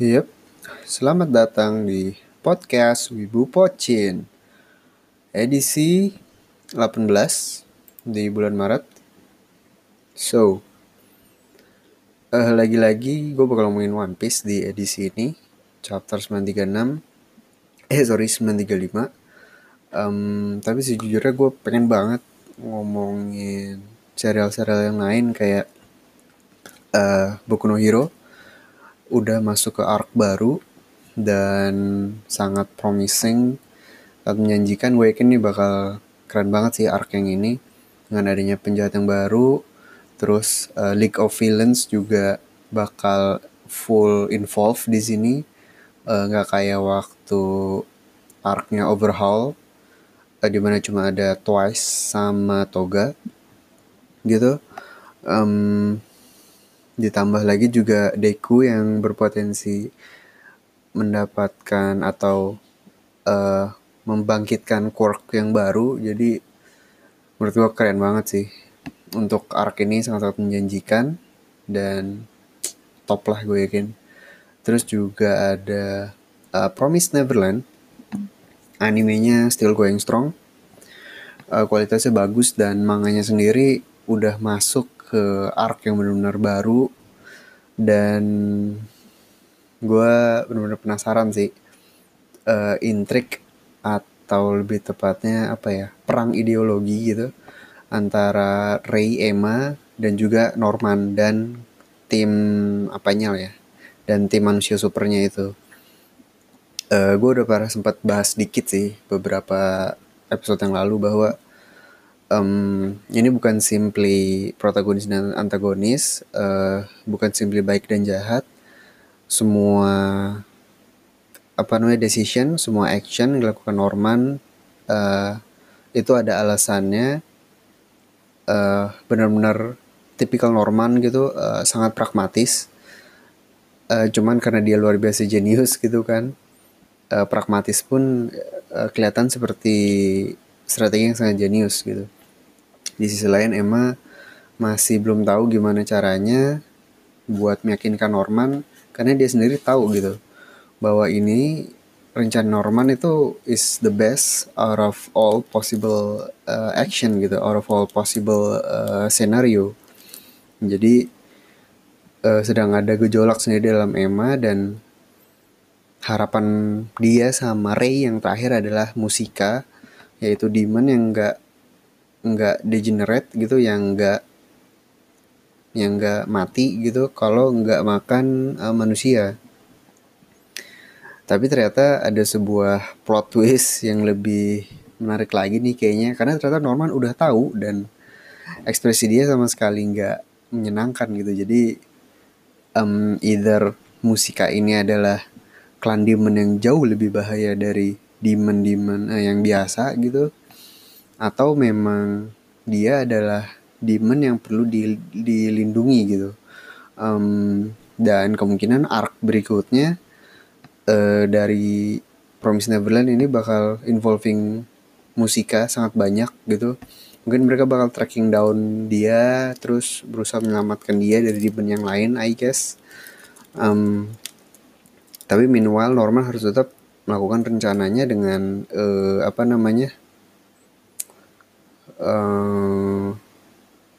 Yep, selamat datang di podcast Wibu Pocin. Edisi 18 di bulan Maret. So, uh, lagi-lagi gue bakal ngomongin One Piece di edisi ini Chapter 936 Eh sorry 935 um, Tapi sejujurnya gue pengen banget ngomongin serial-serial yang lain kayak uh, Boku no Hero udah masuk ke arc baru dan sangat promising. Sangat menjanjikan gue yakin nih bakal keren banget sih arc yang ini dengan adanya penjahat yang baru. Terus uh, League of Villains juga bakal full involved di sini. Eh, nggak uh, kayak waktu arcnya Overhaul uh, di mana cuma ada Twice sama Toga gitu. Um, ditambah lagi juga Deku yang berpotensi mendapatkan atau uh, membangkitkan quirk yang baru. Jadi menurut gue keren banget sih. Untuk arc ini sangat-sangat menjanjikan dan top lah gue yakin. Terus juga ada uh, Promise Neverland. Animenya still going strong. Uh, kualitasnya bagus dan manganya sendiri udah masuk ke arc yang benar-benar baru. Dan gue benar-benar penasaran sih uh, intrik atau lebih tepatnya apa ya perang ideologi gitu antara Ray Emma dan juga Norman dan tim apanya ya dan tim manusia supernya itu. Uh, eh, gue udah pernah sempat bahas dikit sih beberapa episode yang lalu bahwa um, ini bukan simply protagonis dan antagonis, uh, bukan simply baik dan jahat. Semua apa namanya decision, semua action yang dilakukan Norman uh, itu ada alasannya. Uh, benar-benar tipikal Norman gitu, uh, sangat pragmatis. Uh, cuman karena dia luar biasa jenius gitu kan, uh, pragmatis pun uh, kelihatan seperti strategi yang sangat jenius gitu di sisi lain Emma masih belum tahu gimana caranya buat meyakinkan Norman karena dia sendiri tahu gitu bahwa ini rencana Norman itu is the best out of all possible uh, action gitu out of all possible uh, scenario. Jadi uh, sedang ada gejolak sendiri dalam Emma dan harapan dia sama Ray yang terakhir adalah musika yaitu demon yang enggak nggak degenerate gitu yang nggak yang nggak mati gitu kalau nggak makan uh, manusia. Tapi ternyata ada sebuah plot twist yang lebih menarik lagi nih kayaknya karena ternyata Norman udah tahu dan ekspresi dia sama sekali nggak menyenangkan gitu. Jadi um, either musika ini adalah klan demon yang jauh lebih bahaya dari demon-demon uh, yang biasa gitu atau memang dia adalah demon yang perlu di, dilindungi gitu. Um, dan kemungkinan arc berikutnya uh, dari Promise Neverland ini bakal involving musika sangat banyak gitu. Mungkin mereka bakal tracking down dia terus berusaha menyelamatkan dia dari demon yang lain I guess. Um, tapi meanwhile Norman harus tetap melakukan rencananya dengan uh, apa namanya uh,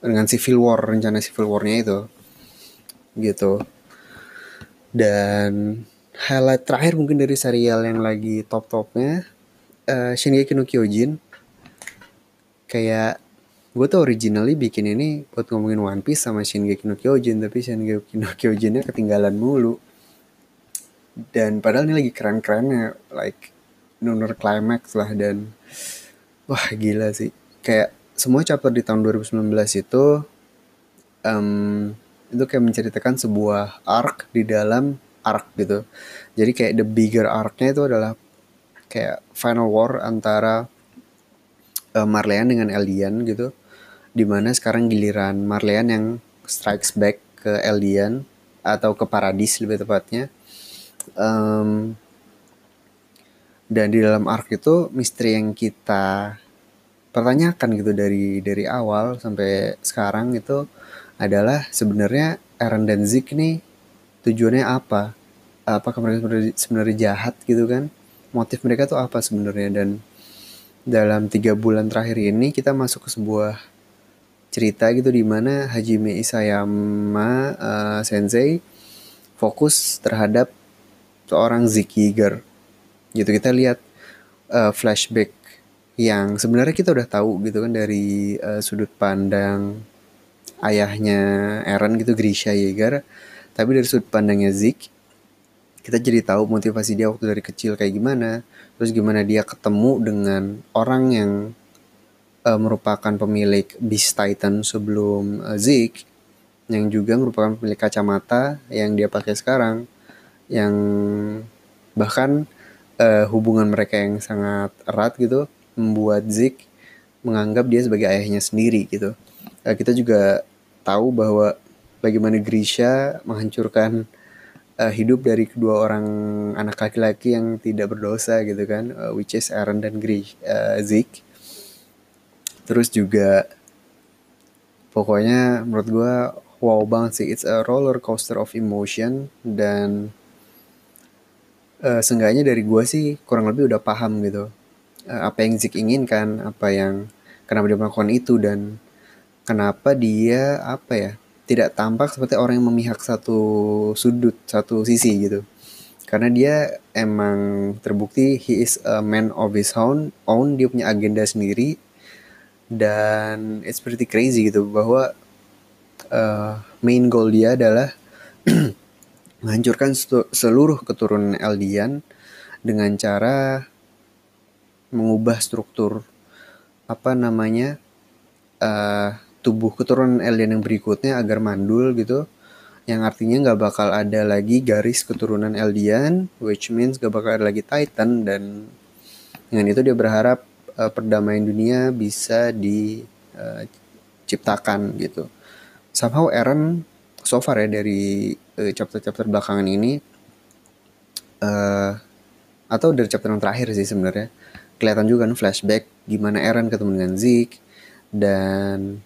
dengan civil war rencana civil warnya itu. Gitu. Dan highlight terakhir mungkin dari serial yang lagi top topnya uh, Shingeki no Kyojin. Kayak gue tuh originally bikin ini buat ngomongin One Piece sama Shingeki no Kyojin tapi Shingeki no Kyojinnya ketinggalan mulu. Dan padahal ini lagi keren-kerennya like nunur climax lah dan wah gila sih kayak semua chapter di tahun 2019 itu um, itu kayak menceritakan sebuah arc di dalam arc gitu. Jadi kayak the bigger arc-nya itu adalah kayak final war antara uh, Marleyan dengan Eldian gitu. Di mana sekarang giliran Marleyan yang strikes back ke Eldian atau ke Paradis lebih tepatnya. Um, dan di dalam arc itu misteri yang kita pertanyakan gitu dari dari awal sampai sekarang itu adalah sebenarnya Aaron dan Zik nih tujuannya apa? Apakah mereka sebenarnya jahat gitu kan? Motif mereka tuh apa sebenarnya? Dan dalam tiga bulan terakhir ini kita masuk ke sebuah cerita gitu di mana Hajime Isayama uh, Sensei fokus terhadap seorang Zeke Yeager gitu kita lihat uh, flashback yang sebenarnya kita udah tahu gitu kan dari uh, sudut pandang ayahnya Eren gitu Grisha Yeager. Tapi dari sudut pandangnya Zeke kita jadi tahu motivasi dia waktu dari kecil kayak gimana. Terus gimana dia ketemu dengan orang yang uh, merupakan pemilik Beast Titan sebelum uh, Zeke yang juga merupakan pemilik kacamata yang dia pakai sekarang yang bahkan uh, hubungan mereka yang sangat erat gitu membuat Zeke menganggap dia sebagai ayahnya sendiri gitu uh, kita juga tahu bahwa bagaimana Grisha menghancurkan uh, hidup dari kedua orang anak laki-laki yang tidak berdosa gitu kan, uh, which is Aaron dan Gri uh, Zeke. Terus juga pokoknya menurut gue wow banget sih, it's a roller coaster of emotion dan uh, seenggaknya dari gue sih kurang lebih udah paham gitu apa yang Zeke inginkan, apa yang kenapa dia melakukan itu dan kenapa dia apa ya tidak tampak seperti orang yang memihak satu sudut, satu sisi gitu. Karena dia emang terbukti he is a man of his own, own dia punya agenda sendiri dan it's pretty crazy gitu bahwa uh, main goal dia adalah menghancurkan seluruh keturunan Eldian dengan cara mengubah struktur apa namanya uh, tubuh keturunan alien yang berikutnya agar mandul gitu yang artinya nggak bakal ada lagi garis keturunan Eldian, which means gak bakal ada lagi Titan dan dengan itu dia berharap uh, perdamaian dunia bisa diciptakan uh, gitu. Somehow Eren so far ya dari uh, chapter-chapter belakangan ini uh, atau dari chapter yang terakhir sih sebenarnya kelihatan juga kan flashback gimana Eren ketemu dengan Zeke dan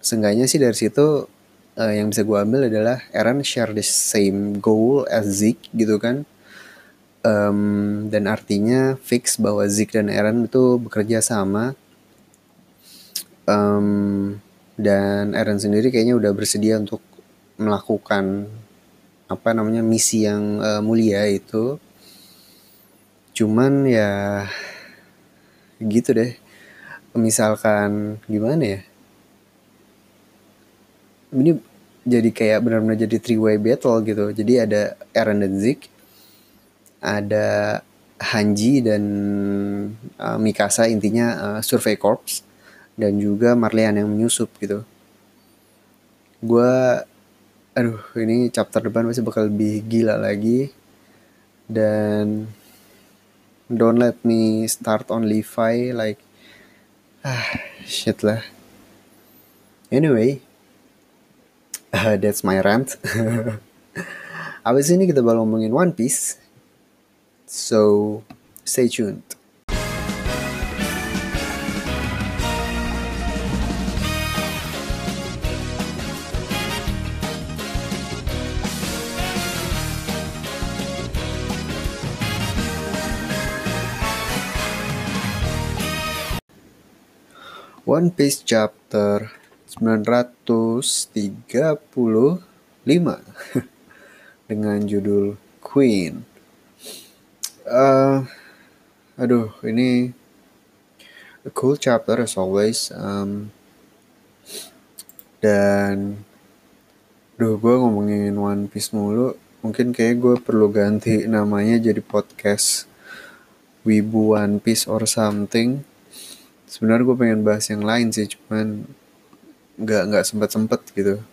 seenggaknya sih dari situ uh, yang bisa gue ambil adalah Aaron share the same goal as Zeke gitu kan. Um, dan artinya fix bahwa Zeke dan Aaron itu bekerja sama. Um, dan Aaron sendiri kayaknya udah bersedia untuk melakukan apa namanya misi yang uh, mulia itu cuman ya gitu deh. Misalkan gimana ya? Ini jadi kayak benar-benar jadi three way battle gitu. Jadi ada dan Zik ada Hanji dan uh, Mikasa intinya uh, Survey Corps dan juga Marlian yang menyusup gitu. Gue aduh ini chapter depan pasti bakal lebih gila lagi. Dan don't let me start on Levi like ah shit lah anyway Uh, that's my rant. Abis ini kita bakal ngomongin One Piece. So, stay tuned. One Piece chapter 935 dengan judul Queen. Uh, aduh, ini a cool chapter as always. Um, dan, duh gue ngomongin One Piece mulu. Mungkin kayak gue perlu ganti namanya jadi podcast Wibu One Piece or something. Sebenarnya gue pengen bahas yang lain sih, cuman nggak nggak sempat sempet gitu.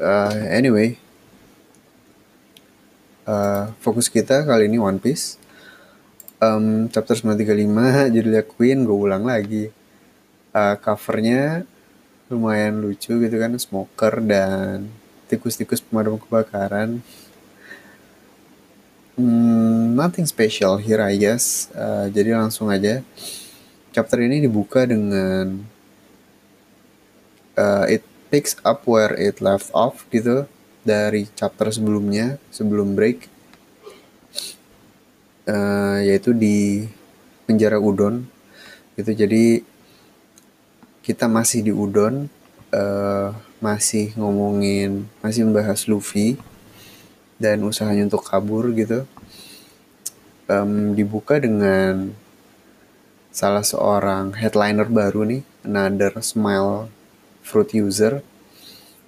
Uh, anyway. Uh, fokus kita kali ini One Piece. Um, chapter 935 judulnya Queen gue ulang lagi. Uh, covernya lumayan lucu gitu kan smoker dan tikus-tikus pemadam kebakaran. Hmm, nothing special here I guess. Uh, jadi langsung aja chapter ini dibuka dengan uh, it picks up where it left off gitu dari chapter sebelumnya sebelum break. Uh, yaitu di penjara udon. Itu jadi kita masih di udon uh, masih ngomongin masih membahas Luffy dan usahanya untuk kabur gitu. Um, dibuka dengan salah seorang headliner baru nih another smile fruit user.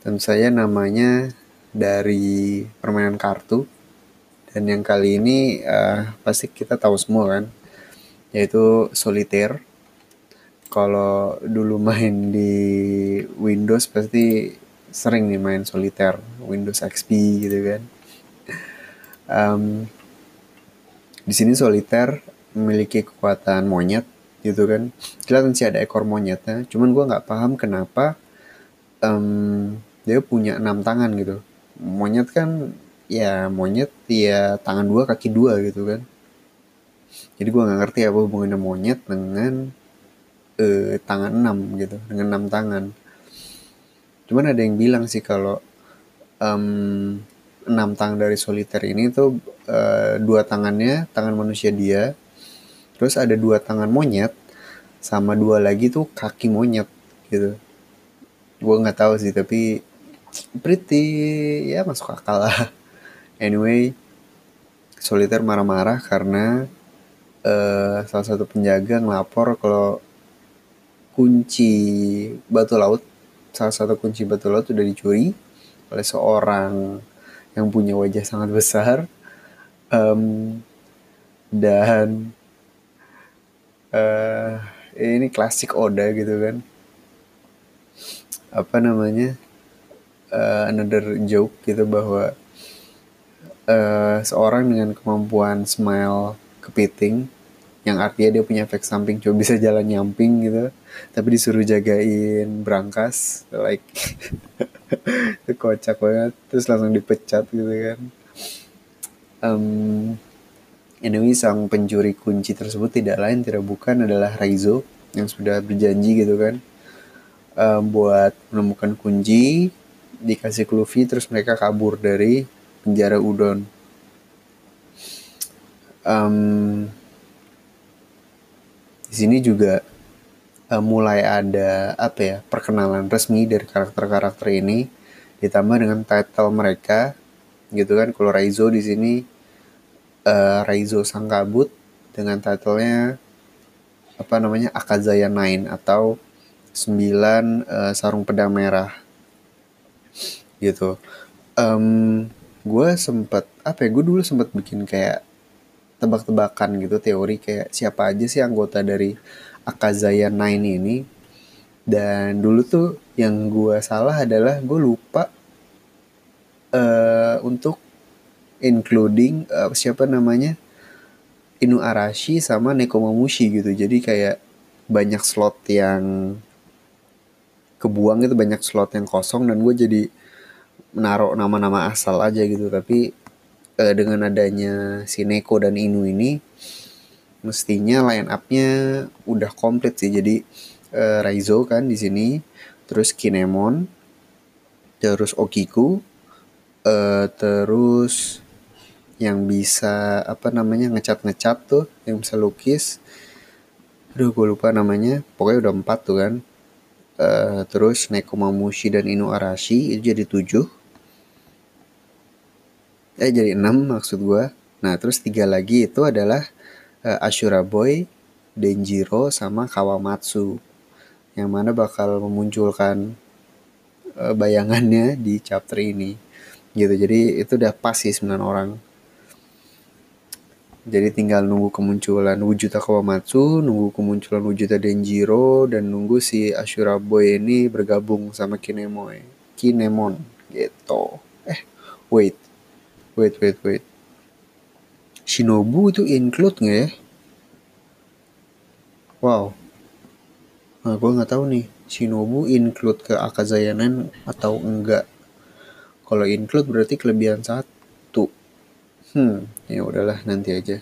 Dan saya namanya dari permainan kartu. Dan yang kali ini uh, pasti kita tahu semua kan yaitu solitaire. Kalau dulu main di Windows pasti sering nih main solitaire Windows XP gitu kan. Um, di sini solitaire memiliki kekuatan monyet gitu kan. Kelihatan sih ada ekor monyetnya cuman gue nggak paham kenapa um, dia punya enam tangan gitu. Monyet kan ya monyet ya tangan dua kaki dua gitu kan. Jadi gue nggak ngerti apa hubungannya monyet dengan uh, tangan enam gitu dengan enam tangan. Cuman ada yang bilang sih kalau um, enam tangan dari soliter ini tuh uh, dua tangannya tangan manusia dia terus ada dua tangan monyet sama dua lagi tuh kaki monyet gitu. Gue nggak tahu sih tapi pretty ya masuk akal lah. Anyway soliter marah-marah karena uh, salah satu penjaga ngelapor kalau kunci batu laut salah satu kunci batu laut udah dicuri oleh seorang yang punya wajah sangat besar. Um, dan uh, ini klasik Oda gitu kan. Apa namanya? Uh, another joke gitu bahwa uh, seorang dengan kemampuan smile kepiting yang artinya dia punya efek samping coba bisa jalan nyamping gitu tapi disuruh jagain berangkas like itu kocak banget terus langsung dipecat gitu kan. Um, anyway sang pencuri kunci tersebut tidak lain tidak bukan adalah Raizo yang sudah berjanji gitu kan um, buat menemukan kunci dikasih ke Luffy terus mereka kabur dari penjara udon. Um, di sini juga uh, mulai ada apa ya perkenalan resmi dari karakter-karakter ini ditambah dengan title mereka gitu kan. Kalau Raizo di sini uh, Raizo sang kabut dengan titlenya apa namanya Akazaya Nine atau 9 uh, sarung pedang merah. Gitu. Um, gue sempet apa ya gue dulu sempet bikin kayak tebak-tebakan gitu teori kayak siapa aja sih anggota dari Akazaya Nine ini. Dan dulu tuh yang gue salah adalah gue lupa uh, untuk including uh, siapa namanya? Inu Arashi sama Nekomamushi gitu. Jadi kayak banyak slot yang kebuang itu banyak slot yang kosong dan gue jadi menaruh nama-nama asal aja gitu. Tapi uh, dengan adanya si Neko dan Inu ini mestinya line upnya udah komplit sih. Jadi uh, Raizo kan di sini terus Kinemon terus Okiku uh, terus yang bisa apa namanya ngecat-ngecat tuh yang bisa lukis. Aduh gue lupa namanya. Pokoknya udah empat tuh kan. Uh, terus Nekomamushi dan Inu Arashi itu jadi tujuh. Eh jadi enam maksud gue nah terus tiga lagi itu adalah uh, Ashura Boy Denjiro sama Kawamatsu. Yang mana bakal memunculkan uh, bayangannya di chapter ini. Gitu jadi itu udah pas sih 9 orang jadi tinggal nunggu kemunculan Wujuta Kawamatsu, nunggu kemunculan Wujuta Denjiro, dan nunggu si Ashura Boy ini bergabung sama Kinemon. Kinemon gitu. Eh, wait. Wait wait wait. Shinobu itu include nggak ya? Wow. Nah, gue nggak tahu nih Shinobu include ke Akazayanen atau enggak. Kalau include berarti kelebihan satu hmm ya udahlah nanti aja.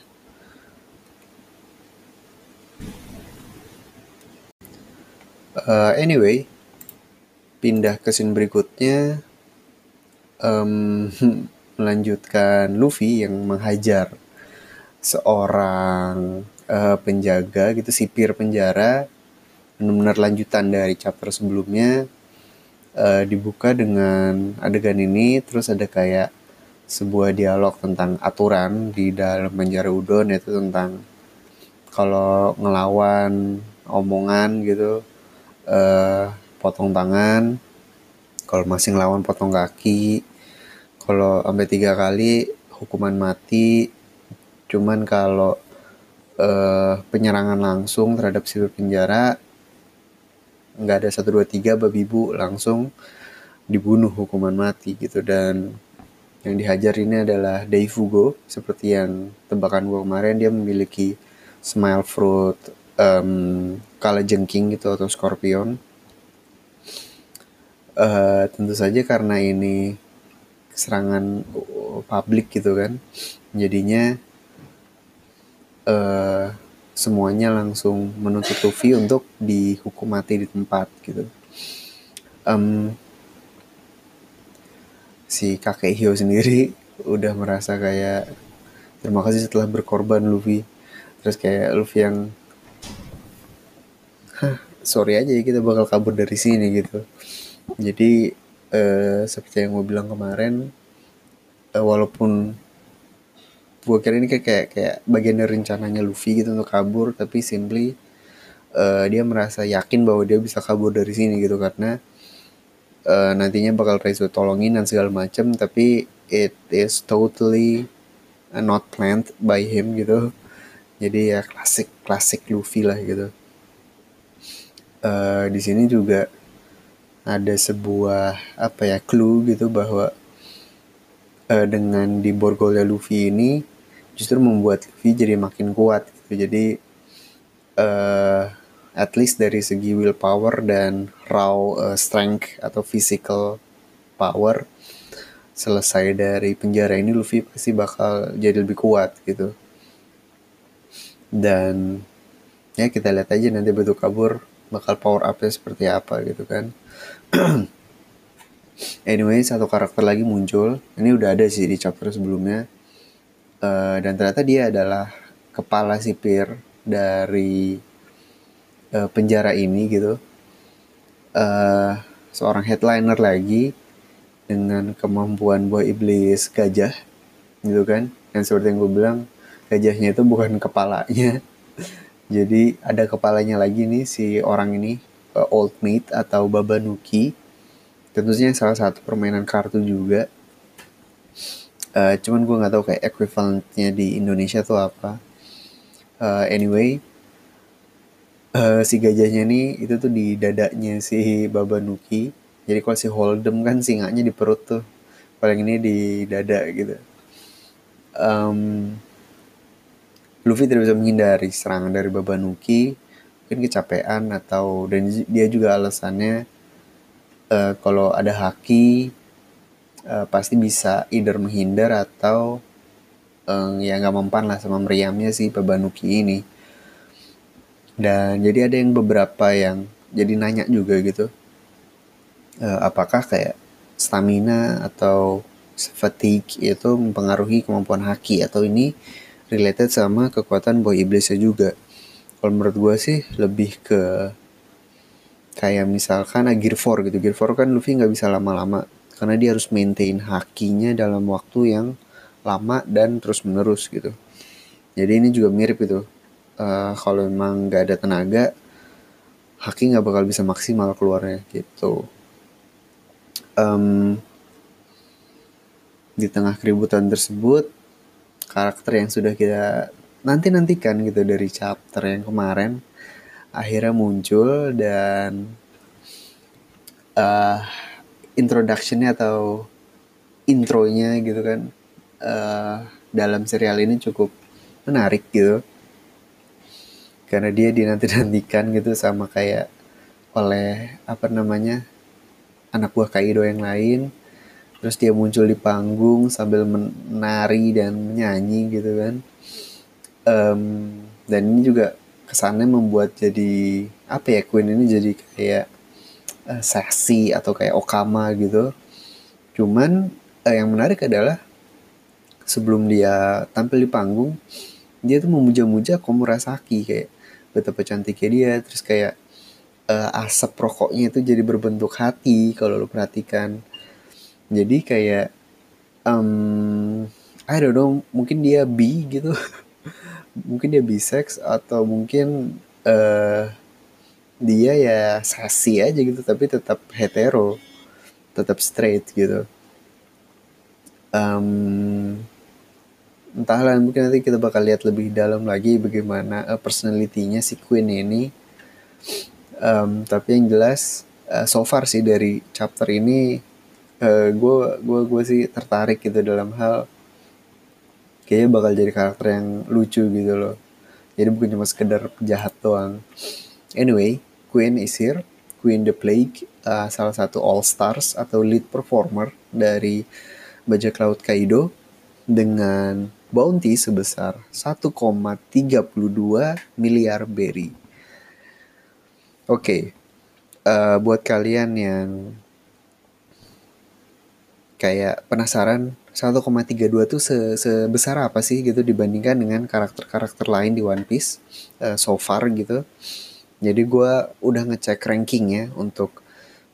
Uh, anyway pindah ke scene berikutnya um, melanjutkan Luffy yang menghajar seorang uh, penjaga gitu sipir penjara. Benar-benar lanjutan dari chapter sebelumnya. Uh, dibuka dengan adegan ini terus ada kayak sebuah dialog tentang aturan di dalam penjara udon yaitu tentang kalau ngelawan omongan gitu uh, potong tangan kalau masih ngelawan potong kaki kalau sampai tiga kali hukuman mati. Cuman kalau uh, penyerangan langsung terhadap sipir penjara nggak ada satu dua tiga babi bu langsung dibunuh hukuman mati gitu. Dan yang dihajar ini adalah Daifugo seperti yang tebakan gue kemarin dia memiliki smile fruit um, kala jengking gitu atau scorpion uh, tentu saja karena ini serangan publik gitu kan jadinya uh, semuanya langsung menuntut Luffy untuk dihukum mati di tempat gitu. Um, si kakek Hio sendiri udah merasa kayak terima kasih setelah berkorban Luffy. Terus kayak Luffy yang Hah, sorry aja ya kita bakal kabur dari sini gitu. Jadi uh, seperti yang gue bilang kemarin uh, walaupun gue kira ini kayak, kayak kayak bagian dari rencananya Luffy gitu untuk kabur tapi simply uh, dia merasa yakin bahwa dia bisa kabur dari sini gitu karena uh, nantinya bakal Reizo tolongin dan segala macam tapi it is totally not planned by him gitu jadi ya klasik klasik Luffy lah gitu uh, di sini juga ada sebuah apa ya clue gitu bahwa uh, dengan di borgolnya Luffy ini justru membuat Luffy jadi makin kuat gitu. Jadi uh, at least dari segi willpower dan raw uh, strength atau physical power selesai dari penjara ini Luffy pasti bakal jadi lebih kuat gitu. Dan ya kita lihat aja nanti bentuk kabur bakal power upnya seperti apa gitu kan. anyway, satu karakter lagi muncul. Ini udah ada sih di chapter sebelumnya uh, dan ternyata dia adalah kepala sipir dari uh, penjara ini gitu uh, seorang headliner lagi dengan kemampuan buah iblis gajah gitu kan. Dan seperti yang gue bilang gajahnya itu bukan kepalanya. Jadi ada kepalanya lagi nih si orang ini uh, old mate atau babanuki tentunya salah satu permainan kartu juga. Uh, cuman gue nggak tahu kayak equivalentnya di Indonesia tuh apa. Uh, anyway uh, si gajahnya nih itu tuh di dadanya si Babanuki jadi kalau si Holdem kan singanya di perut tuh. Paling ini di dada gitu. Um, Luffy tidak bisa menghindari serangan dari Babanuki mungkin kecapean atau dan dia juga alasannya uh, kalau ada haki uh, pasti bisa either menghindar atau um, ya nggak mempan lah sama meriamnya si Pebanuki ini dan jadi ada yang beberapa yang jadi nanya juga gitu. Uh, apakah kayak stamina atau fatigue itu mempengaruhi kemampuan haki? Atau ini related sama kekuatan boy iblisnya juga? Kalau menurut gue sih lebih ke kayak misalkan ah, Gear 4 gitu. Gear 4 kan Luffy nggak bisa lama-lama. Karena dia harus maintain hakinya dalam waktu yang lama dan terus menerus gitu. Jadi ini juga mirip itu uh, kalau memang nggak ada tenaga haki nggak bakal bisa maksimal keluarnya gitu. Um, di tengah keributan tersebut karakter yang sudah kita nanti nantikan gitu dari chapter yang kemarin akhirnya muncul dan uh, introductionnya atau intronya gitu kan uh, dalam serial ini cukup menarik gitu karena dia dinanti-nantikan gitu sama kayak oleh apa namanya anak buah Kaido yang lain. Terus dia muncul di panggung sambil menari dan menyanyi gitu kan. Um, dan ini juga kesannya membuat jadi apa ya Queen ini jadi kayak uh, seksi atau kayak Okama gitu. Cuman uh, yang menarik adalah sebelum dia tampil di panggung dia tuh memuja-muja Komurasaki kayak betapa cantiknya dia terus kayak uh, asap rokoknya itu jadi berbentuk hati kalau lo perhatikan. Jadi kayak um, I don't know mungkin dia bi gitu. Mungkin dia bisex atau mungkin uh, dia ya sasi aja gitu tapi tetap hetero tetap straight gitu. Um, entahlah mungkin nanti kita bakal lihat lebih dalam lagi bagaimana uh, personalitinya si Queen ini. Um, tapi yang jelas uh, so far sih dari chapter ini gue uh, gue gue sih tertarik gitu dalam hal kayaknya bakal jadi karakter yang lucu gitu loh. Jadi bukan cuma sekedar jahat doang. Anyway Queen is here. Queen the Plague uh, salah satu all stars atau lead performer dari bajak laut Kaido dengan bounty sebesar 1,32 miliar berry. Oke, okay. uh, buat kalian yang kayak penasaran 1,32 tuh se sebesar apa sih gitu dibandingkan dengan karakter-karakter lain di One Piece uh, so far gitu. Jadi gue udah ngecek rankingnya untuk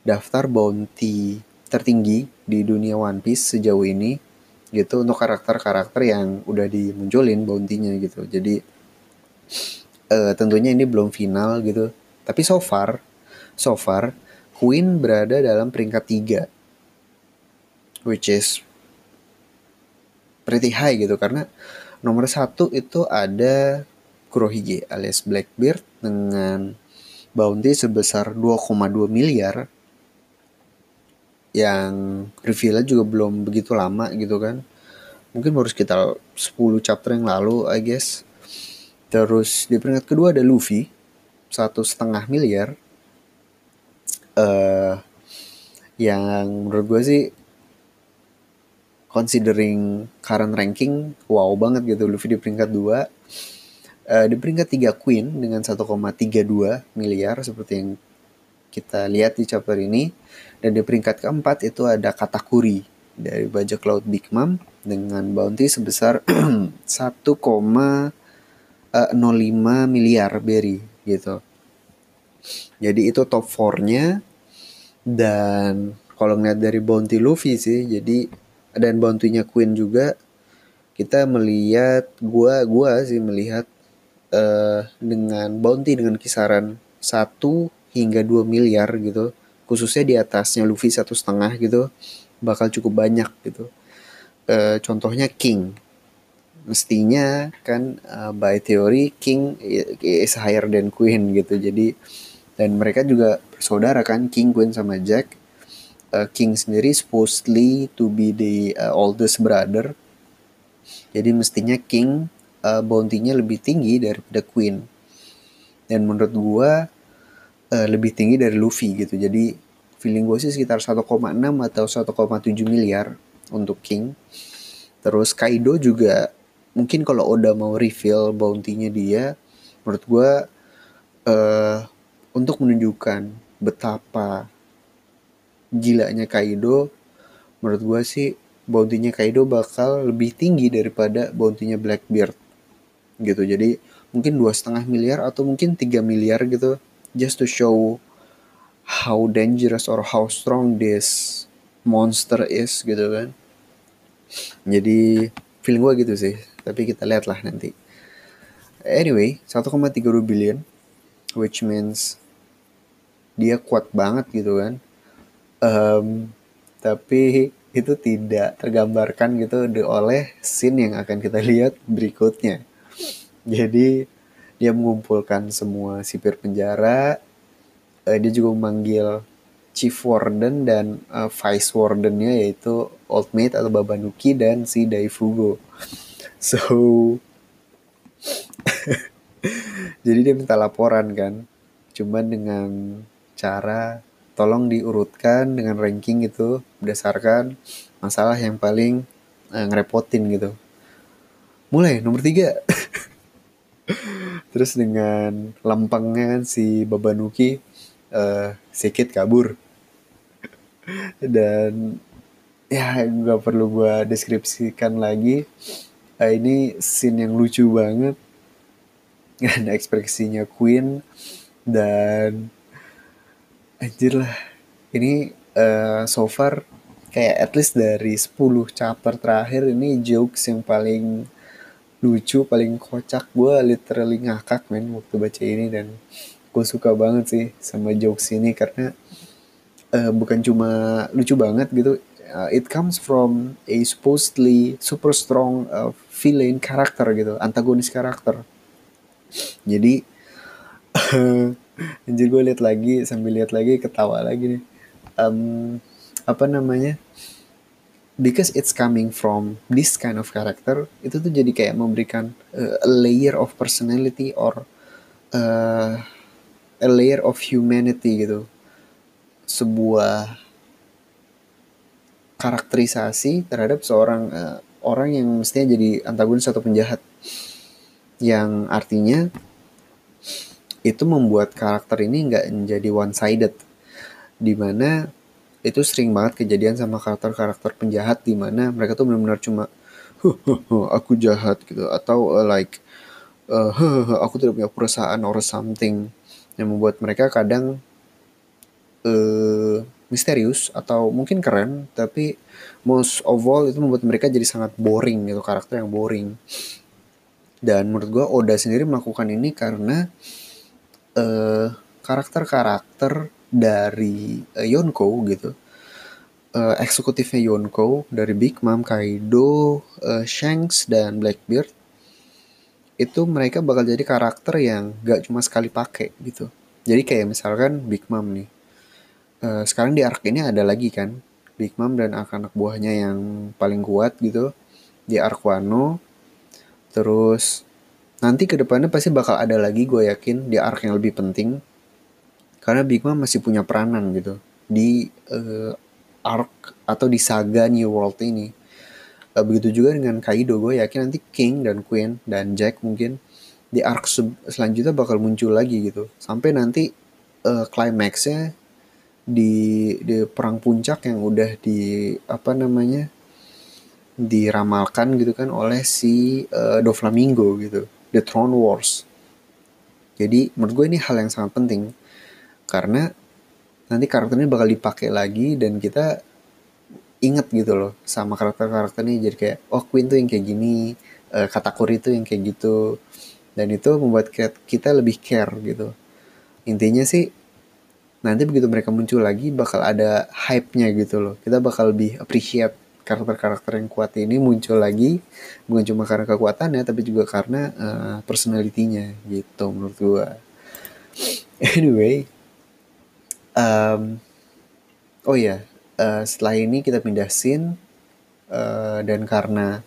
daftar bounty tertinggi di dunia One Piece sejauh ini gitu untuk karakter-karakter yang udah dimunculin bounty-nya gitu. Jadi uh, tentunya ini belum final gitu. Tapi so far, so far Queen berada dalam peringkat 3 which is pretty high gitu karena nomor satu itu ada Kurohige alias Blackbeard dengan bounty sebesar 2,2 miliar yang revealnya juga belum begitu lama gitu kan. Mungkin baru sekitar 10 chapter yang lalu I guess. Terus di peringkat kedua ada Luffy satu setengah miliar. Uh, yang menurut gue sih considering current ranking wow banget gitu Luffy di peringkat 2 uh, eh, di peringkat 3 Queen dengan 1,32 miliar seperti yang kita lihat di chapter ini dan di peringkat keempat itu ada Katakuri dari bajak laut Big Mom dengan bounty sebesar 1,05 eh, miliar berry gitu. Jadi itu top 4-nya dan kalau ngeliat dari bounty Luffy sih jadi dan bounty-nya Queen juga kita melihat gua gua sih melihat uh, dengan bounty dengan kisaran 1 hingga 2 miliar gitu khususnya di atasnya Luffy satu setengah gitu bakal cukup banyak gitu. E, contohnya King. Mestinya kan uh, by theory King is higher than Queen gitu. Jadi dan mereka juga bersaudara kan King Queen sama Jack. Uh, King sendiri supposedly to be the uh, oldest brother. Jadi mestinya King uh, bounty-nya lebih tinggi daripada Queen. Dan menurut gua uh, lebih tinggi dari Luffy gitu. Jadi feeling gue sih sekitar 1,6 atau 1,7 miliar untuk King. Terus Kaido juga mungkin kalau Oda mau reveal bounty-nya dia, menurut gue uh, untuk menunjukkan betapa gilanya Kaido, menurut gue sih bounty-nya Kaido bakal lebih tinggi daripada bounty-nya Blackbeard gitu. Jadi mungkin dua setengah miliar atau mungkin 3 miliar gitu just to show how dangerous or how strong this monster is gitu kan. Jadi feeling gue gitu sih. Tapi kita lihat lah nanti. Anyway 1,32 billion which means dia kuat banget gitu kan. Um, tapi itu tidak tergambarkan gitu oleh scene yang akan kita lihat berikutnya. Jadi dia mengumpulkan semua sipir penjara uh, dia juga memanggil chief warden dan uh, vice wardennya yaitu old mate atau babanuki dan si daifugo so jadi dia minta laporan kan. Cuman dengan cara tolong diurutkan dengan ranking itu berdasarkan masalah yang paling uh, ngerepotin gitu. Mulai nomor tiga. Terus dengan lempengnya si Babanuki uh, kabur. Dan ya nggak perlu gue deskripsikan lagi. Uh, ini scene yang lucu banget. Ada ekspresinya Queen. Dan anjir lah. Ini uh, so far kayak at least dari 10 chapter terakhir ini jokes yang paling lucu paling kocak. Gue literally ngakak men waktu baca ini. Dan gue suka banget sih sama jokes ini karena uh, bukan cuma lucu banget gitu uh, it comes from a supposedly super strong uh, villain karakter gitu antagonis karakter. Jadi anjir gue lihat lagi sambil lihat lagi ketawa lagi nih. Um, apa namanya? Because it's coming from this kind of character itu tuh jadi kayak memberikan uh, a layer of personality or uh, a layer of humanity gitu. Sebuah karakterisasi terhadap seorang uh, orang yang mestinya jadi antagonis atau penjahat. Yang artinya itu membuat karakter ini nggak menjadi one sided di mana itu sering banget kejadian sama karakter-karakter penjahat di mana mereka tuh benar-benar cuma aku jahat gitu. Atau uh, like uh, aku tidak punya perusahaan or something yang membuat mereka kadang uh, misterius atau mungkin keren tapi most of all itu membuat mereka jadi sangat boring gitu karakter yang boring. Dan menurut gue Oda sendiri melakukan ini karena uh, karakter-karakter dari uh, Yonko gitu. Uh, eksekutifnya Yonko dari Big Mom, Kaido, uh, Shanks dan Blackbeard itu mereka bakal jadi karakter yang gak cuma sekali pakai gitu. Jadi kayak misalkan Big Mom nih. Uh, sekarang di arc ini ada lagi kan Big Mom dan anak-anak buahnya yang paling kuat gitu di arc Wano. Terus nanti ke depannya pasti bakal ada lagi gue yakin di arc yang lebih penting karena Big Mom masih punya peranan gitu di uh, arc atau di saga New World ini. Begitu juga dengan Kaido, gue yakin nanti King dan Queen dan Jack mungkin di arc selanjutnya bakal muncul lagi gitu. Sampai nanti uh, climaxnya di di perang puncak yang udah di apa namanya diramalkan gitu kan oleh si uh, Doflamingo gitu, The Throne Wars. Jadi menurut gue ini hal yang sangat penting karena nanti karakternya bakal dipakai lagi dan kita inget gitu loh sama karakter-karakternya jadi kayak oh Queen tuh yang kayak gini uh, Katakuri tuh yang kayak gitu. Dan itu membuat kita lebih care gitu. Intinya sih nanti begitu mereka muncul lagi bakal ada hype-nya gitu loh. Kita bakal lebih appreciate karakter-karakter yang kuat ini muncul lagi bukan cuma karena kekuatannya tapi juga karena uh, personalitinya gitu menurut gua. Anyway um, oh ya uh, setelah ini kita pindah scene uh, dan karena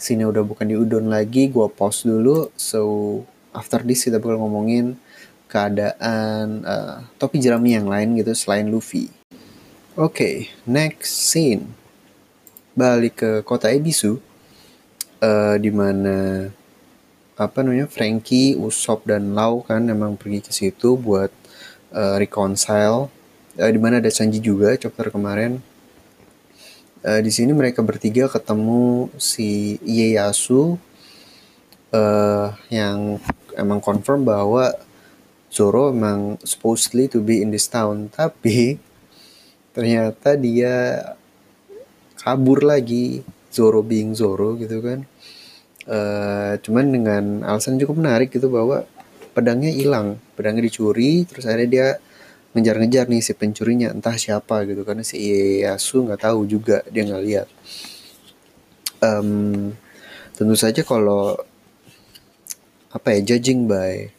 scene udah bukan di udon lagi gue pause dulu. So after this kita bakal ngomongin keadaan uh, topi jerami yang lain gitu selain Luffy. Oke okay, next scene. Balik ke kota Ebisu uh, di mana apa namanya Frankie, Usop dan Lau kan emang pergi ke situ buat uh, reconcile uh, di mana ada Sanji juga chapter kemarin. Uh, di sini mereka bertiga ketemu si Ieyasu uh, yang emang confirm bahwa Zoro emang supposedly to be in this town. Tapi ternyata dia kabur lagi. Zoro being Zoro gitu kan. Uh, cuman dengan alasan cukup menarik gitu bahwa pedangnya hilang. Pedangnya dicuri terus akhirnya dia ngejar-ngejar nih si pencurinya entah siapa gitu. Karena si Ieyasu nggak tahu juga dia nggak lihat. Um, tentu saja kalau apa ya judging by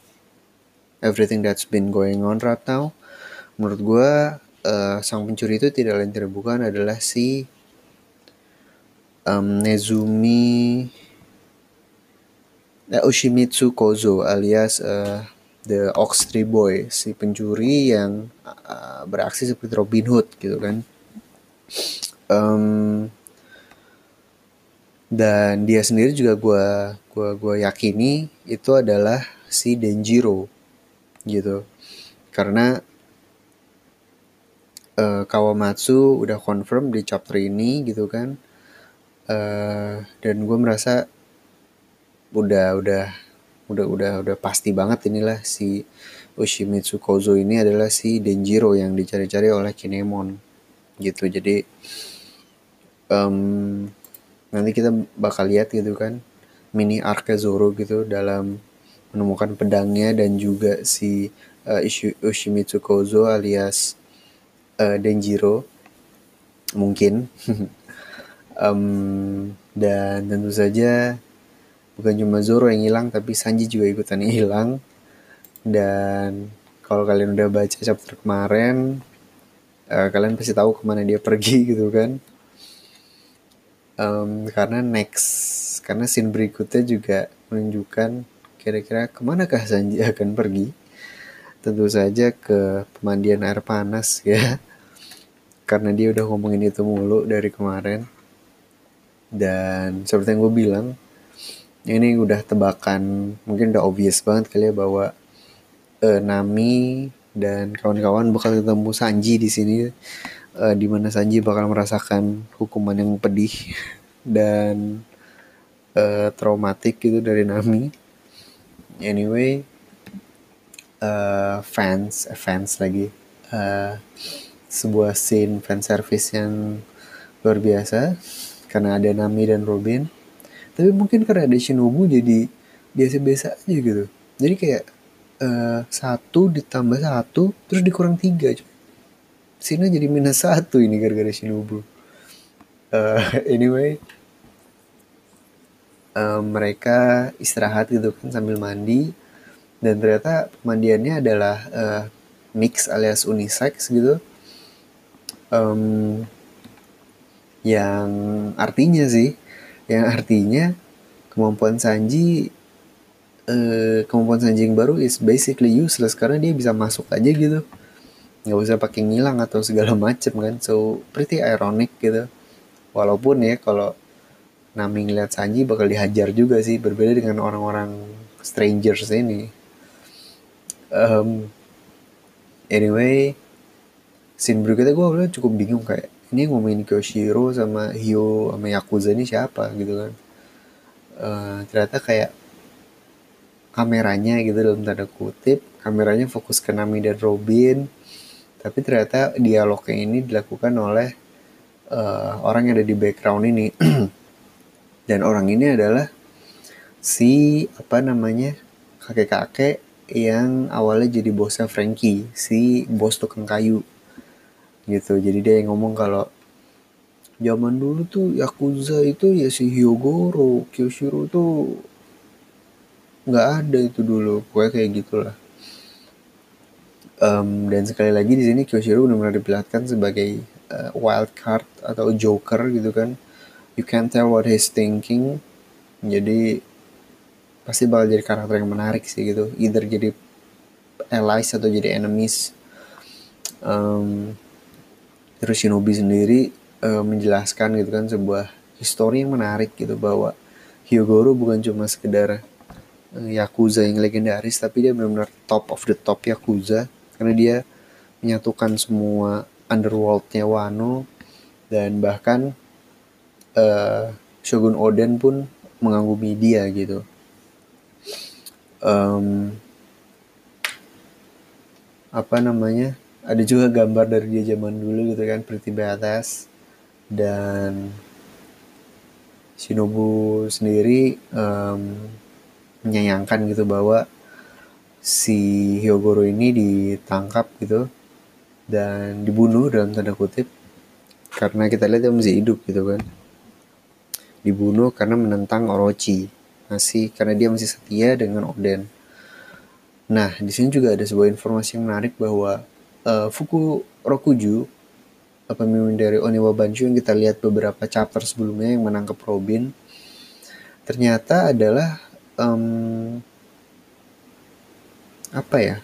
everything that's been going on right now menurut gue uh, sang pencuri itu tidak lain tidak bukan adalah si um, Nezumi uh, Ushimitsu Kozo alias uh, The Ox Tree Boy si pencuri yang uh, beraksi seperti Robin Hood gitu kan. Um, dan dia sendiri juga gue gua gua yakini itu adalah si Denjiro gitu. Karena uh, Kawamatsu udah confirm di chapter ini gitu kan. Uh, dan gue merasa udah udah udah udah udah pasti banget inilah si Ushimitsu Kozo ini adalah si Denjiro yang dicari-cari oleh Kinemon gitu. Jadi um, nanti kita bakal lihat gitu kan mini arc Zoro gitu dalam menemukan pedangnya dan juga si uh, Ushimitsu Kozo alias uh, Denjiro mungkin. Um, dan tentu saja bukan cuma Zoro yang hilang tapi Sanji juga ikutan hilang. Dan kalau kalian udah baca chapter kemarin uh, kalian pasti tahu ke mana dia pergi gitu kan. Um, karena next karena scene berikutnya juga menunjukkan kira-kira ke manakah Sanji akan pergi. Tentu saja ke pemandian air panas ya. Karena dia udah ngomongin itu mulu dari kemarin. Dan seperti yang gue bilang ini udah tebakan mungkin udah obvious banget kali ya bahwa uh, Nami dan kawan-kawan bakal ketemu Sanji di sini uh, di mana Sanji bakal merasakan hukuman yang pedih dan uh, traumatik gitu dari Nami. Anyway uh, fans fans lagi uh, sebuah scene fan service yang luar biasa. Karena ada Nami dan Robin tapi mungkin karena ada Shinobu jadi biasa-biasa aja gitu. Jadi kayak uh, satu ditambah satu terus dikurang tiga sini jadi minus satu ini gara-gara Shinobu. Uh, anyway. Uh, mereka istirahat gitu kan sambil mandi. Dan ternyata pemandiannya adalah uh, mix alias unisex gitu. Um, yang artinya sih yang artinya kemampuan Sanji uh, kemampuan Sanji yang baru is basically useless. Karena dia bisa masuk aja gitu. Nggak usah pakai ngilang atau segala macem kan. So pretty ironic gitu. Walaupun ya kalau Nami ngeliat Sanji bakal dihajar juga sih. Berbeda dengan orang-orang strangers ini. Um, anyway scene berikutnya gue cukup bingung kayak ini ngomongin Kyoshiro sama Hyo sama Yakuza ini siapa gitu kan. Uh, ternyata kayak kameranya gitu dalam tanda kutip kameranya fokus ke Nami dan Robin tapi ternyata dialognya ini dilakukan oleh uh, orang yang ada di background ini. Dan orang ini adalah si apa namanya kakek-kakek yang awalnya jadi bosnya Frankie si bos tukang kayu gitu. Jadi dia yang ngomong kalau zaman dulu tuh Yakuza itu ya si Hyogoro Kyoshiro tuh nggak ada itu dulu. Gue kayak gitulah. Um, dan sekali lagi di sini Kyoshiro benar-benar diperlihatkan sebagai uh, wild card atau joker gitu kan. You can't tell what he's thinking. Jadi pasti bakal jadi karakter yang menarik sih gitu. Either jadi allies atau jadi enemies. Um, terus Shinobi sendiri uh, menjelaskan gitu kan sebuah histori yang menarik gitu bahwa Hyogoro bukan cuma sekedar uh, yakuza yang legendaris tapi dia benar-benar top of the top yakuza karena dia menyatukan semua underworldnya Wano dan bahkan uh, Shogun Oden pun mengagumi dia gitu. Um, apa namanya? Ada juga gambar dari dia zaman dulu gitu kan Pretty Badass. Dan Shinobu sendiri um, menyayangkan gitu bahwa si Hyogoro ini ditangkap gitu dan dibunuh dalam tanda kutip. Karena kita lihat dia masih hidup gitu kan. Dibunuh karena menentang Orochi. Masih karena dia masih setia dengan Oden nah di sini juga ada sebuah informasi yang menarik bahwa uh, Fuku Rokuju pemimpin dari Oniwa Banshu yang kita lihat beberapa chapter sebelumnya yang menangkap Robin ternyata adalah um, apa ya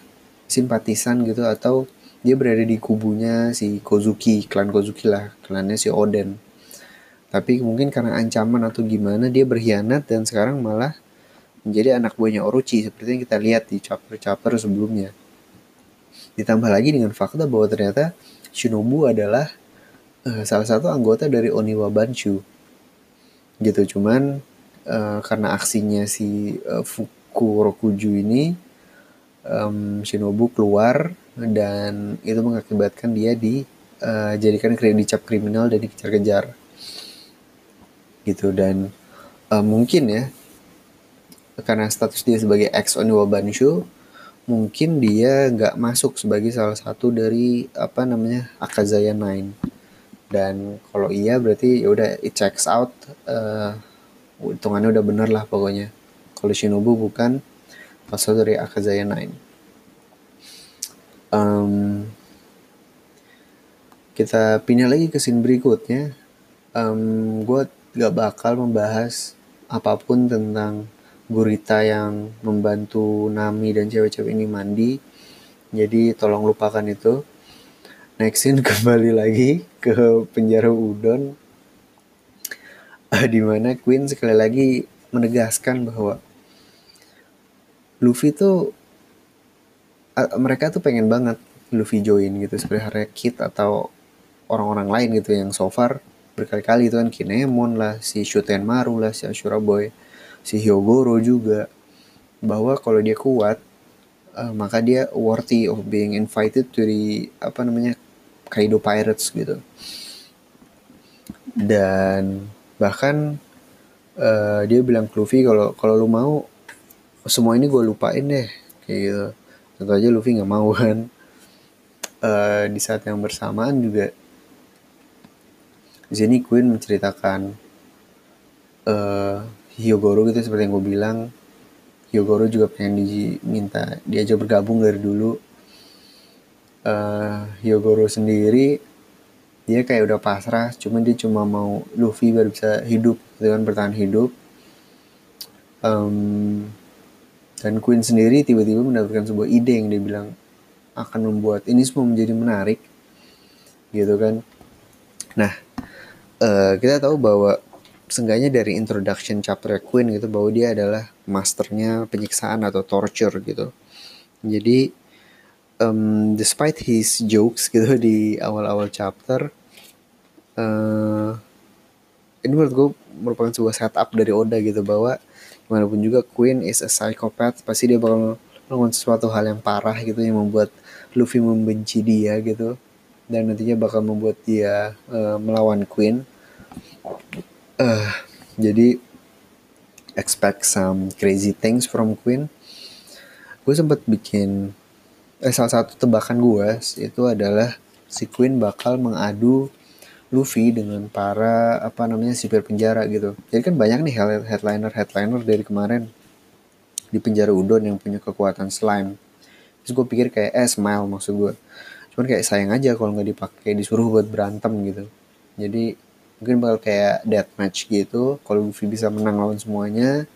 simpatisan gitu atau dia berada di kubunya si Kozuki klan Kozuki lah klannya si Oden. Tapi mungkin karena ancaman atau gimana dia berkhianat dan sekarang malah menjadi anak buahnya Orochi seperti yang kita lihat di chapter-chapter sebelumnya Ditambah lagi dengan fakta bahwa ternyata Shinobu adalah uh, salah satu anggota dari Oniwa Banshu gitu cuman uh, karena aksinya si uh, Fuku Rokuju ini um, Shinobu keluar dan itu mengakibatkan dia dijadikan uh, dicap kriminal dan dikejar-kejar. Gitu dan uh, mungkin ya karena status dia sebagai ex Oniwa Banshu mungkin dia nggak masuk sebagai salah satu dari apa namanya Akazaya Nine. Dan kalau iya berarti ya udah it checks out uh, hitungannya udah bener lah pokoknya. Kalau Shinobu bukan pasal dari Akazaya Nine. Um, kita pindah lagi ke scene berikutnya. Um, gue gak bakal membahas apa pun tentang gurita yang membantu Nami dan cewek-cewek ini mandi. Jadi tolong lupakan itu. Nextin kembali lagi ke penjara udon. Uh, mana Queen sekali lagi menegaskan bahwa Luffy tuh uh, mereka tuh pengen banget Luffy join gitu sebenarnya Kid atau orang-orang lain gitu yang so far berkali-kali itu kan Kinemon lah, si Shutenmaru lah, si Ashura Boy si Hyogoro juga bahwa kalau dia kuat uh, maka dia worthy of being invited to the apa namanya Kaido Pirates gitu. Dan bahkan uh, dia bilang Luffy kalau kalau lu mau semua ini gue lupain deh kayak gitu. Tentu aja Luffy nggak mau kan. Uh, di saat yang bersamaan juga di sini Queen menceritakan uh, Hyogoro gitu seperti yang gue bilang. Hyogoro juga pengen diminta diajak bergabung dari dulu. Uh, Hyogoro sendiri dia kayak udah pasrah cuman dia cuma mau Luffy baru bisa hidup gitu bertahan hidup. Um, dan Queen sendiri tiba-tiba mendapatkan sebuah ide yang dia bilang akan membuat ini semua menjadi menarik gitu kan. Nah uh, kita tahu bahwa seenggaknya dari introduction chapter Queen gitu bahwa dia adalah masternya penyiksaan atau torture gitu. Jadi um, despite his jokes gitu di awal-awal chapter, uh, ini menurut gue merupakan sebuah setup dari Oda gitu bahwa gimana pun juga Queen is a psychopath pasti dia bakal melakukan sesuatu hal yang parah gitu yang membuat Luffy membenci dia gitu dan nantinya bakal membuat dia uh, melawan Queen uh, jadi expect some crazy things from Queen gue sempat bikin eh, salah satu tebakan gue itu adalah si Queen bakal mengadu Luffy dengan para apa namanya sipir penjara gitu. Jadi kan banyak nih headliner headliner dari kemarin di penjara udon yang punya kekuatan slime. Terus gue pikir kayak eh smile maksud gue. Cuman kayak sayang aja kalau nggak dipakai disuruh buat berantem gitu. Jadi mungkin bakal kayak deathmatch gitu kalau Luffy bisa menang lawan semuanya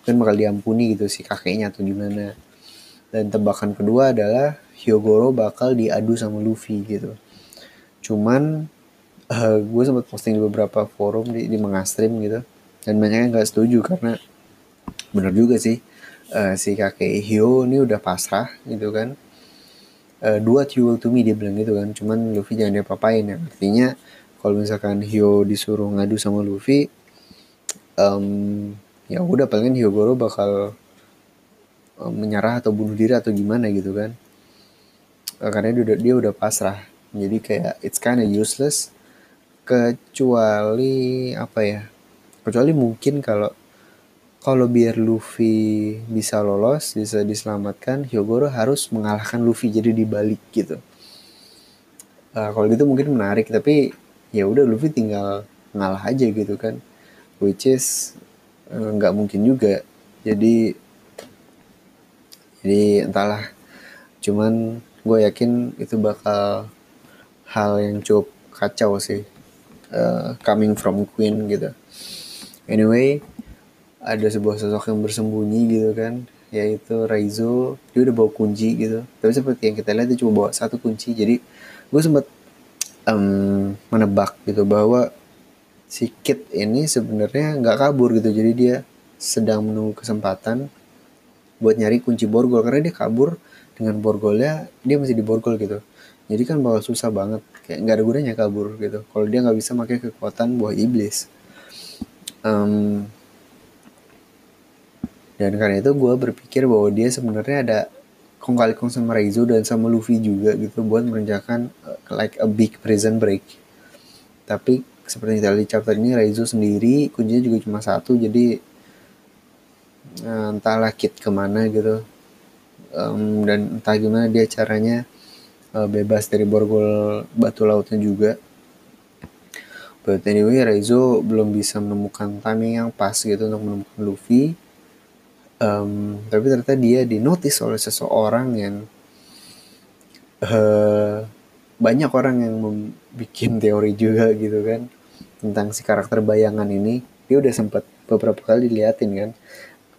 mungkin bakal diampuni gitu si kakeknya atau gimana. Dan tebakan kedua adalah Hyogoro bakal diadu sama Luffy gitu. Cuman uh, gue sempat posting di beberapa forum di, di mengastream gitu dan banyak yang nggak setuju karena bener juga sih uh, si kakek Hyo ini udah pasrah gitu kan. Uh, dua duel to me dia bilang gitu kan cuman Luffy jangan dia papain ya artinya kalau misalkan Hyo disuruh ngadu sama Luffy um, ya udah paling Hyogoro bakal um, menyerah atau bunuh diri atau gimana gitu kan. Karena dia udah dia udah pasrah. Jadi kayak it's kinda useless. Kecuali apa ya kecuali mungkin kalau kalau biar Luffy bisa lolos bisa diselamatkan Hyogoro harus mengalahkan Luffy jadi dibalik gitu. Uh, kalau gitu mungkin menarik tapi ya udah Luffy tinggal ngalah aja gitu kan. Which is eh, nggak uh, mungkin juga. Jadi jadi entahlah. Cuman gue yakin itu bakal hal yang cukup kacau sih uh, coming from Queen gitu. Anyway ada sebuah sosok yang bersembunyi gitu kan yaitu Raizo. Dia udah bawa kunci gitu. Tapi seperti yang kita lihat dia cuma bawa satu kunci. Jadi gue sempat um, menebak gitu bahwa si Kit ini sebenarnya nggak kabur gitu. Jadi dia sedang menunggu kesempatan buat nyari kunci borgol. Karena dia kabur dengan borgolnya dia masih di borgol gitu. Jadi kan bakal susah banget. Kayak nggak ada gunanya kabur gitu. Kalau dia nggak bisa pakai kekuatan buah iblis. Um, dan karena itu gue berpikir bahwa dia sebenarnya ada kong kali kong sama Reizo dan sama Luffy juga gitu buat merencanakan uh, like a big prison break. Tapi seperti kita lihat chapter ini Reizo sendiri kuncinya juga cuma satu jadi uh, entahlah kit ke mana gitu. Um, dan entah gimana dia caranya uh, bebas dari borgol batu lautnya juga. But anyway Reizo belum bisa menemukan timing yang pas gitu untuk menemukan Luffy um, tapi ternyata dia dinotis oleh seseorang yang uh, banyak orang yang bikin teori juga gitu kan tentang si karakter bayangan ini. Dia udah sempat beberapa kali diliatin kan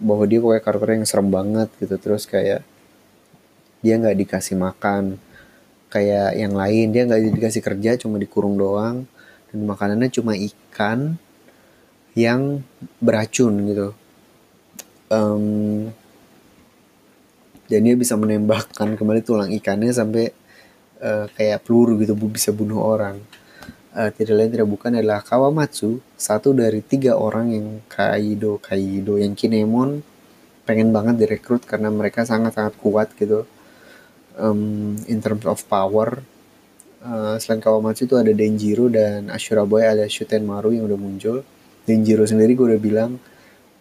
bahwa dia pokoknya karakter yang serem banget gitu. Terus kayak dia nggak dikasih makan. Kayak yang lain dia nggak dikasih kerja cuma dikurung doang. Dan makanannya cuma ikan yang beracun gitu um, dan dia bisa menembakkan kembali tulang ikannya sampai uh, kayak peluru gitu bisa bunuh orang. Uh, tidak lain tidak bukan adalah Kawamatsu satu dari tiga orang yang Kaido Kaido yang Kinemon pengen banget direkrut karena mereka sangat sangat kuat gitu. Um, in terms of power uh, selain Kawamatsu itu ada Denjiro dan Ashura Boy alias Shuten Maru yang udah muncul. Denjiro sendiri gue udah bilang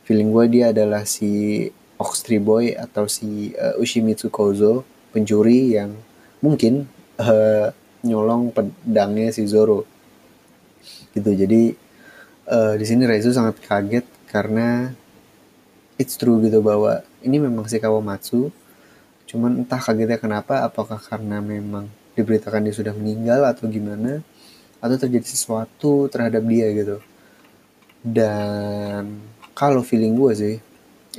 feeling gue dia adalah si Oxtree Boy atau si uh, Ushimitsu Kozo pencuri yang mungkin uh, nyolong pedangnya si Zoro gitu jadi uh, di sini Reizu sangat kaget karena it's true gitu bahwa ini memang si Kawamatsu Cuman entah kagetnya kenapa, apakah karena memang diberitakan dia sudah meninggal atau gimana, atau terjadi sesuatu terhadap dia gitu. Dan kalau feeling gue sih,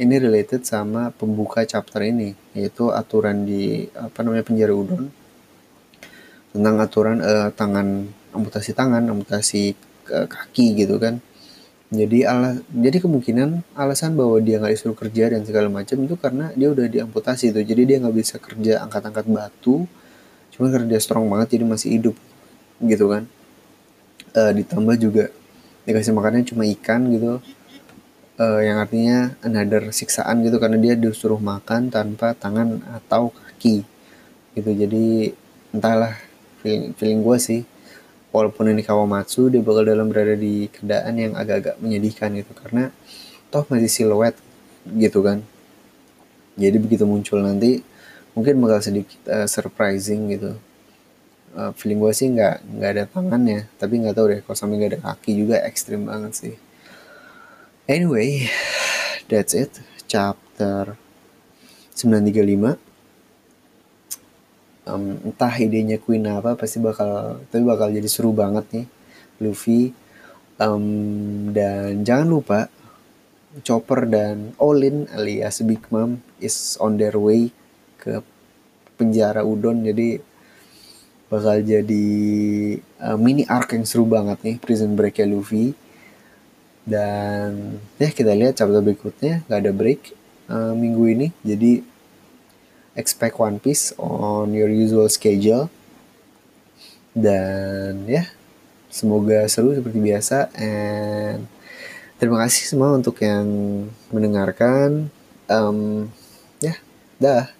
ini related sama pembuka chapter ini, yaitu aturan di apa namanya penjara udon. Tentang aturan uh, tangan amputasi tangan, amputasi kaki gitu kan. Jadi alas jadi kemungkinan alasan bahwa dia nggak disuruh kerja dan segala macam itu karena dia udah diamputasi itu jadi dia nggak bisa kerja angkat-angkat batu cuma karena dia strong banget jadi masih hidup gitu kan. Uh, ditambah juga dikasih makannya cuma ikan gitu uh, yang artinya another siksaan gitu karena dia disuruh makan tanpa tangan atau kaki gitu. Jadi entahlah feeling, feeling gue sih walaupun ini Kawamatsu dia bakal dalam berada di keadaan yang agak-agak menyedihkan gitu karena toh masih siluet gitu kan. Jadi begitu muncul nanti mungkin bakal sedikit uh, surprising gitu. Uh, feeling gue sih nggak nggak ada tangannya tapi nggak tahu deh kalau sampai nggak ada kaki juga ekstrim banget sih anyway that's it. Chapter 935 um, entah idenya Queen apa pasti bakal tapi bakal jadi seru banget nih Luffy. Um, dan jangan lupa Chopper dan Olin alias Big Mom is on their way ke penjara Udon. Jadi bakal jadi uh, mini arc yang seru banget nih Prison Break ya Luffy dan ya kita lihat chapter berikutnya gak ada break uh, minggu ini jadi expect One Piece on your usual schedule. Dan ya, semoga seru seperti biasa. And terima kasih semua untuk yang mendengarkan. Um, ya, dah.